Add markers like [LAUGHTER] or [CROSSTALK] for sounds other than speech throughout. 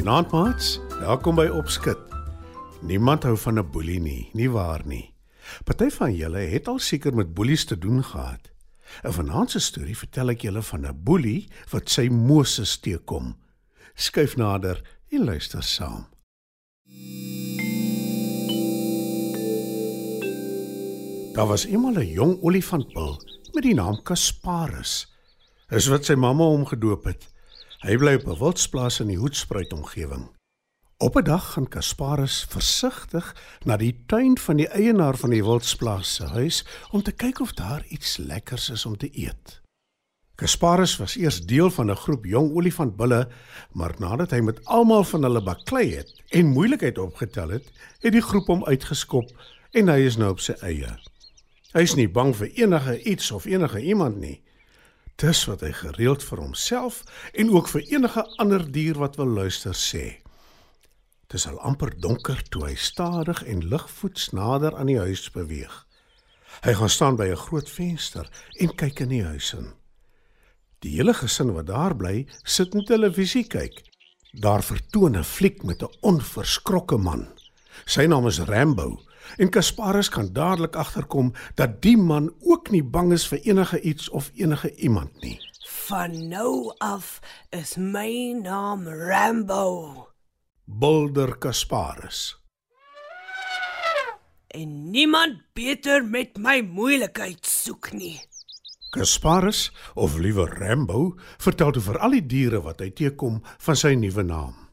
Goeienaand maats. Welkom by Opskud. Niemand hou van 'n boelie nie, nie waar nie? Party van julle het al seker met boelies te doen gehad. 'n Vanaand se storie vertel ek julle van 'n boelie wat sy Moses teekom. Skuif nader en luister saam. Daar was eendag 'n jong olifantbul met die naam Kasparus. Dis wat sy mamma hom gedoop het. Hy bly op 'n wildsplaas in die Hoedspruit omgewing. Op 'n dag gaan Kasparus versigtig na die tuin van die eienaar van die wildsplaas se huis om te kyk of daar iets lekkers is om te eet. Kasparus was eers deel van 'n groep jong olifantbulle, maar nadat hy met almal van hulle baklei het en moeilikheid opgetel het, het die groep hom uitgeskop en hy is nou op sy eie. Hy is nie bang vir enige iets of enige iemand nie. Dis wat hy gereeld vir homself en ook vir enige ander dier wat wil luister sê. Dit is al amper donker toe hy stadig en ligvoets nader aan die huis beweeg. Hy gaan staan by 'n groot venster en kyk in die huis in. Die hele gesin wat daar bly, sit in televisie kyk. Daar vertoon 'n fliek met 'n onverskrokke man. Sy naam is Rambo En Kasparus kan dadelik agterkom dat die man ook nie bang is vir enige iets of enige iemand nie. Van nou af is my naam Rambo. Bulder Kasparus. En niemand beter met my moeilikheid soek nie. Kasparus, of liewer Rambo, vertel oor al die diere wat hy teekom van sy nuwe naam.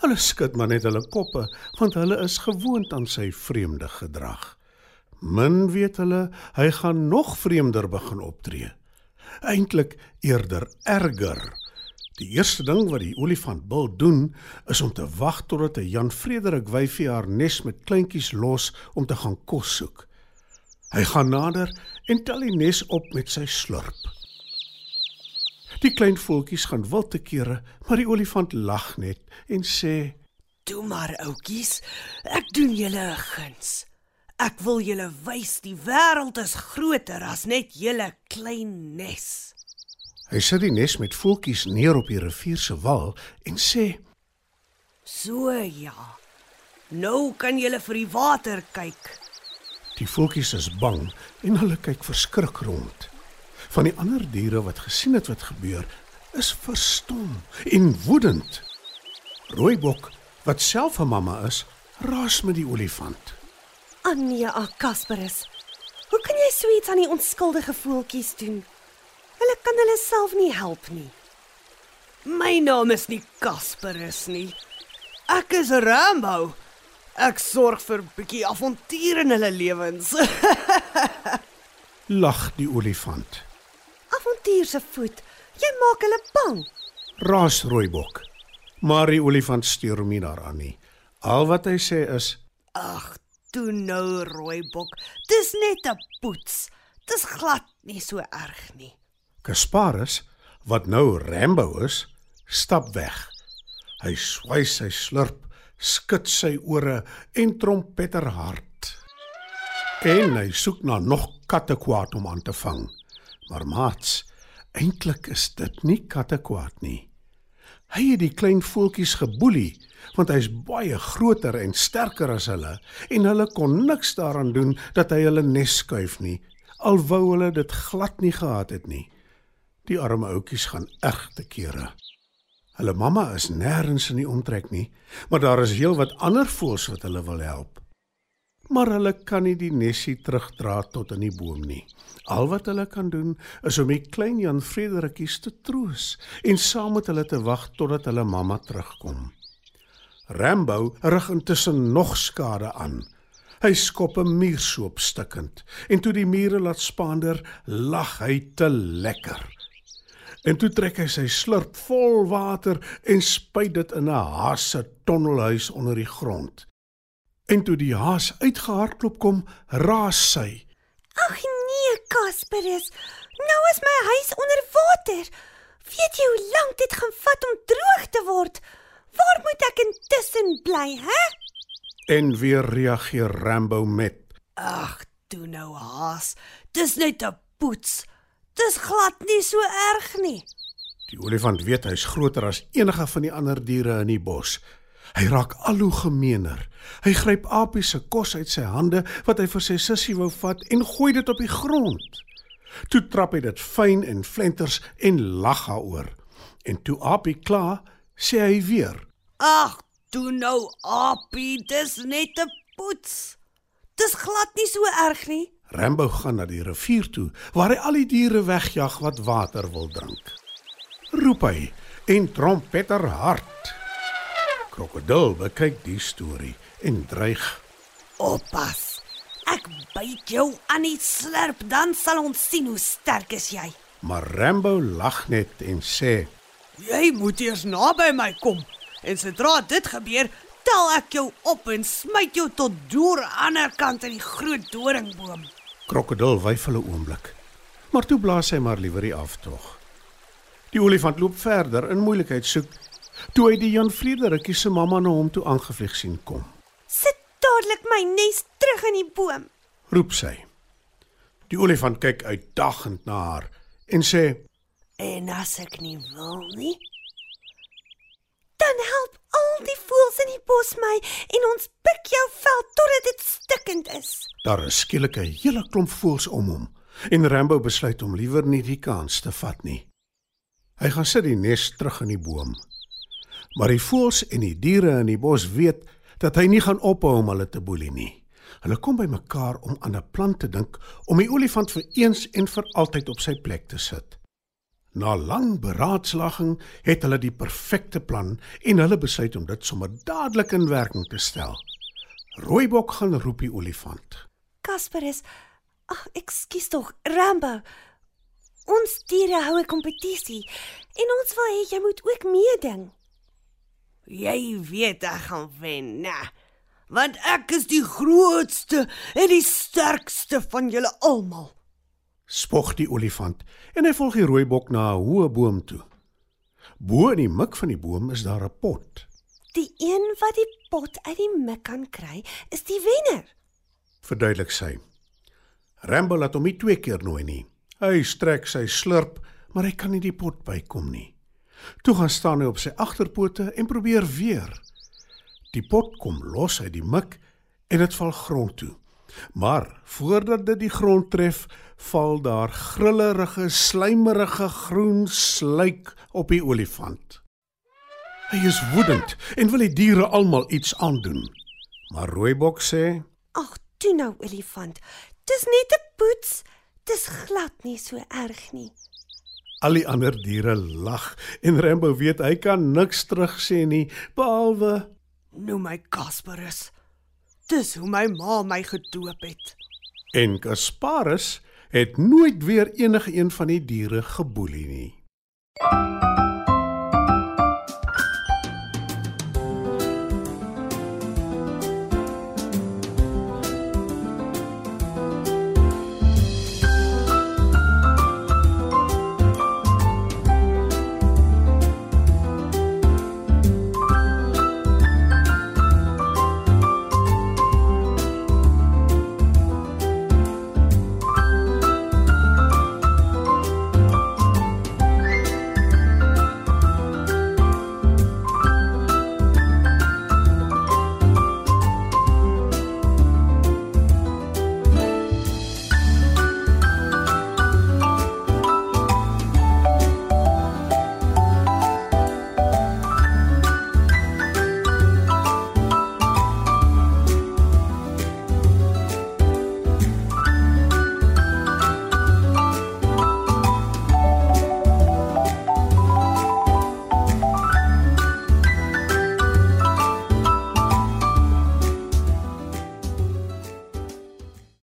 Hulle skud maar net hulle koppe want hulle is gewoond aan sy vreemde gedrag. Min weet hulle hy gaan nog vreemder begin optree. Eintlik eerder erger. Die eerste ding wat die olifant wil doen is om te wag totdat 'n Jan Frederik wyfie haar nes met kleintjies los om te gaan kos soek. Hy gaan nader en tel die nes op met sy slurp. Die klein voeltjies gaan wild te kere, maar die olifant lag net en sê: "Toe maar, oudjies, ek doen julle 'n guns. Ek wil julle wys die wêreld is groter as net julle klein nes." Hy sit die nes met voeltjies neer op die rivier se wal en sê: "So ja. Nou kan julle vir die water kyk." Die voeltjies is bang en hulle kyk verskrik rond van die ander diere wat gesien het wat gebeur, is verstom en woedend. Rooibok, wat self 'n mamma is, raas met die olifant. Anja Kasperus. Hoe kan jy so iets aan die onskuldige voeltjies doen? Hulle kan hulle self nie help nie. My naam is nie Kasperus nie. Ek is Rambo. Ek sorg vir 'n bietjie avontuur in hulle lewens. [LAUGHS] Lag die olifant avontuur se voet. Jy maak hulle bang. Raas rooibok. Maar die olifant steur hom nie daaraan nie. Al wat hy sê is: "Ag, toe nou rooibok. Dis net 'n poets. Dis glad nie so erg nie." Kasparus, wat nou Rambo is, stap weg. Hy swai sy slurp, skud sy ore en trompeter hard. En hy soek na nog katte kwaad om aan te vang. Maar maats, eintlik is dit nie katte kwaad nie. Hy het die klein voeltjies geboelie want hy's baie groter en sterker as hulle en hulle kon niks daaraan doen dat hy hulle nes skuif nie al wou hulle dit glad nie gehad het nie. Die arme ouetjies gaan erg te kere. Hulle mamma is nêrens in die omtrek nie, maar daar is heelwat ander voëls wat hulle wil help maar hulle kan nie die nesie terugdra tot in die boom nie. Al wat hulle kan doen is om die klein Jan Frederickies te troos en saam met hulle te wag totdat hulle mamma terugkom. Rambo rig intussen nog skade aan. Hy skop 'n muursoop stikkend en toe die mure laat spaander, lag hy te lekker. En toe trek hy sy slurp vol water en spuit dit in 'n haas se tonnelhuis onder die grond. En toe die haas uitgehardloop kom, raas sy. Ag nee, Kasperus. Nou is my huis onder water. Weet jy hoe lank dit gaan vat om droog te word? Waar moet ek intussen bly, hè? En weer reageer Rambo met: Ag, toe nou haas. Dis net 'n poets. Dis glad nie so erg nie. Die olifant weet hy's groter as enige van die ander diere in die bos. Hy raak al hoe gemeener. Hy gryp Apie se kos uit sy hande wat hy vir sy sussie wou vat en gooi dit op die grond. Toe trap hy dit fyn en flenters en lag daaroor. En toe Apie klaar, sê hy weer: Ag, toe nou Apie, dis net 'n poets. Dis glad nie so erg nie. Rambo gaan na die rivier toe waar hy al die diere wegjag wat water wil drink. Roep hy en trompeter hard. Krokodil bekyk die storie en dreig. Oppas. Ek byt jou aan die slurp, dan sal ons sien hoe sterk is jy. Maar Rambo lag net en sê: Jy moet eers naby my kom. En sodra dit gebeur, tel ek jou op en smyt jou tot deur aan die ander kant in die groot doringboom. Krokodil wyfel 'n oomblik. Maar toe blaas hy maar liewer die aftog. Die olifant loop verder in moeilikheid soek toe hy die Jan Frederikkie se mamma na hom toe aangevlieg sien kom. Sit dadelik my nes terug in die boom. Roep sy. Die olifant kyk uitdagend na haar en sê: En as ek nie wil nie, Dan help al die voëls in die bos my en ons pik jou vel totdat dit stikkend is. Daar is skielik 'n hele klomp voëls om hom en Rambo besluit om liewer nie die kans te vat nie. Hy gaan sit die nes terug in die boom. Maar die voëls en die diere in die bos weet dat hy nie gaan ophou om hulle te boelie nie. Hulle kom bymekaar om aan 'n plan te dink om die olifant vir eens en vir altyd op sy plek te sit. Na lang beraadslaging het hulle die perfekte plan en hulle besluit om dit sommer dadelik in werking te stel. Rooibok gaan roep die olifant. Kasperus, ag, ekskuus tog, Rambo. Ons diere hou 'n kompetisie en ons wil hê jy moet ook meeding. Jy weet ek gaan wen, né? Want ek is die grootste en die sterkste van julle almal. Spog die olifant en hy volg die rooibok na 'n hoë boom toe. Bo in die mik van die boom is daar 'n pot. Die een wat die pot uit die mik kan kry, is die wenner. Verduidelik sy. Rambo laat hom nie twee keer nooi nie. Hy strek sy slurp, maar hy kan nie die pot bykom nie. Toe gaan staan hy op sy agterpote en probeer weer. Die pot kom los uit die mik en dit val grond toe. Maar voordat dit die grond tref, val daar grillerige, slijmerige groen sluik op die olifant. Hy is woedend en wil die diere almal iets aandoen. Maar Rooibok sê: Ag, toe nou olifant. Dis net 'n poets. Dis glad nie so erg nie. Al die ander diere lag en Rambo weet hy kan niks terugsê nie behalwe Noem my Kasperus. Dis hoe my ma my gedoop het. en Kasparus het nooit weer enige een van die diere geboelie nie.